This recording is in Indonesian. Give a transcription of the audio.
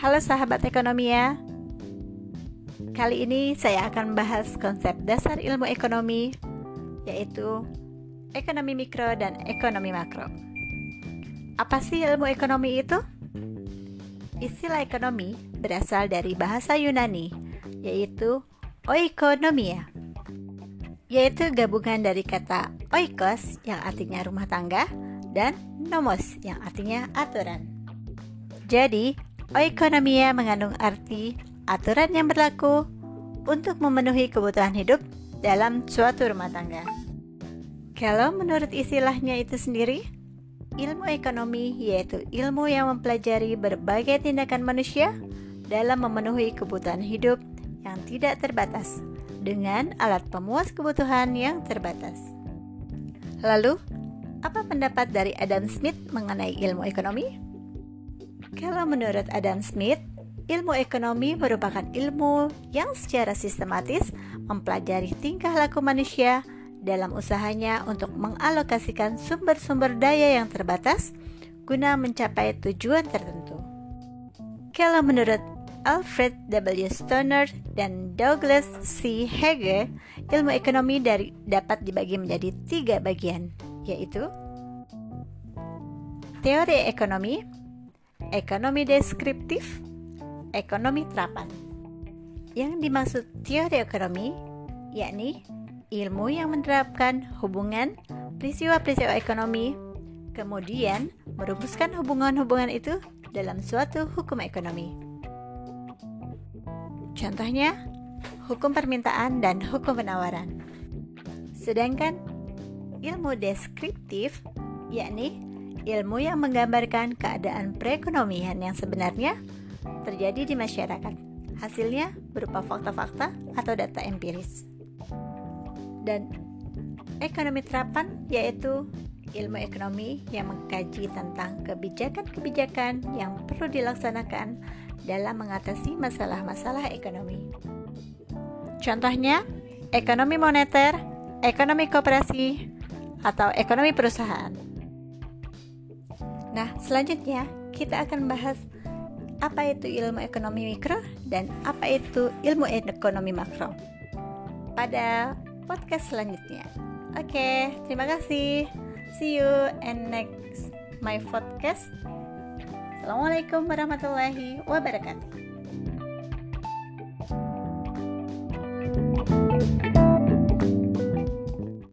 Halo sahabat ekonomi ya. Kali ini saya akan bahas konsep dasar ilmu ekonomi yaitu ekonomi mikro dan ekonomi makro. Apa sih ilmu ekonomi itu? Istilah ekonomi berasal dari bahasa Yunani yaitu oikonomia yaitu gabungan dari kata oikos yang artinya rumah tangga dan nomos yang artinya aturan. Jadi, Oikonomia mengandung arti aturan yang berlaku untuk memenuhi kebutuhan hidup dalam suatu rumah tangga. Kalau menurut istilahnya itu sendiri, ilmu ekonomi yaitu ilmu yang mempelajari berbagai tindakan manusia dalam memenuhi kebutuhan hidup yang tidak terbatas dengan alat pemuas kebutuhan yang terbatas. Lalu, apa pendapat dari Adam Smith mengenai ilmu ekonomi? Kalau menurut Adam Smith, ilmu ekonomi merupakan ilmu yang secara sistematis mempelajari tingkah laku manusia dalam usahanya untuk mengalokasikan sumber-sumber daya yang terbatas guna mencapai tujuan tertentu. Kalau menurut Alfred W. Stoner dan Douglas C. Hege, ilmu ekonomi dari, dapat dibagi menjadi tiga bagian, yaitu teori ekonomi, ekonomi deskriptif, ekonomi terapan. Yang dimaksud teori ekonomi yakni ilmu yang menerapkan hubungan peristiwa-peristiwa ekonomi, kemudian merumuskan hubungan-hubungan itu dalam suatu hukum ekonomi. Contohnya, hukum permintaan dan hukum penawaran. Sedangkan ilmu deskriptif yakni ilmu yang menggambarkan keadaan perekonomian yang sebenarnya terjadi di masyarakat. Hasilnya berupa fakta-fakta atau data empiris. Dan ekonomi terapan yaitu ilmu ekonomi yang mengkaji tentang kebijakan-kebijakan yang perlu dilaksanakan dalam mengatasi masalah-masalah ekonomi. Contohnya, ekonomi moneter, ekonomi kooperasi, atau ekonomi perusahaan. Nah, selanjutnya kita akan bahas apa itu ilmu ekonomi mikro dan apa itu ilmu ekonomi makro pada podcast selanjutnya. Oke, terima kasih. See you and next my podcast. Assalamualaikum warahmatullahi wabarakatuh.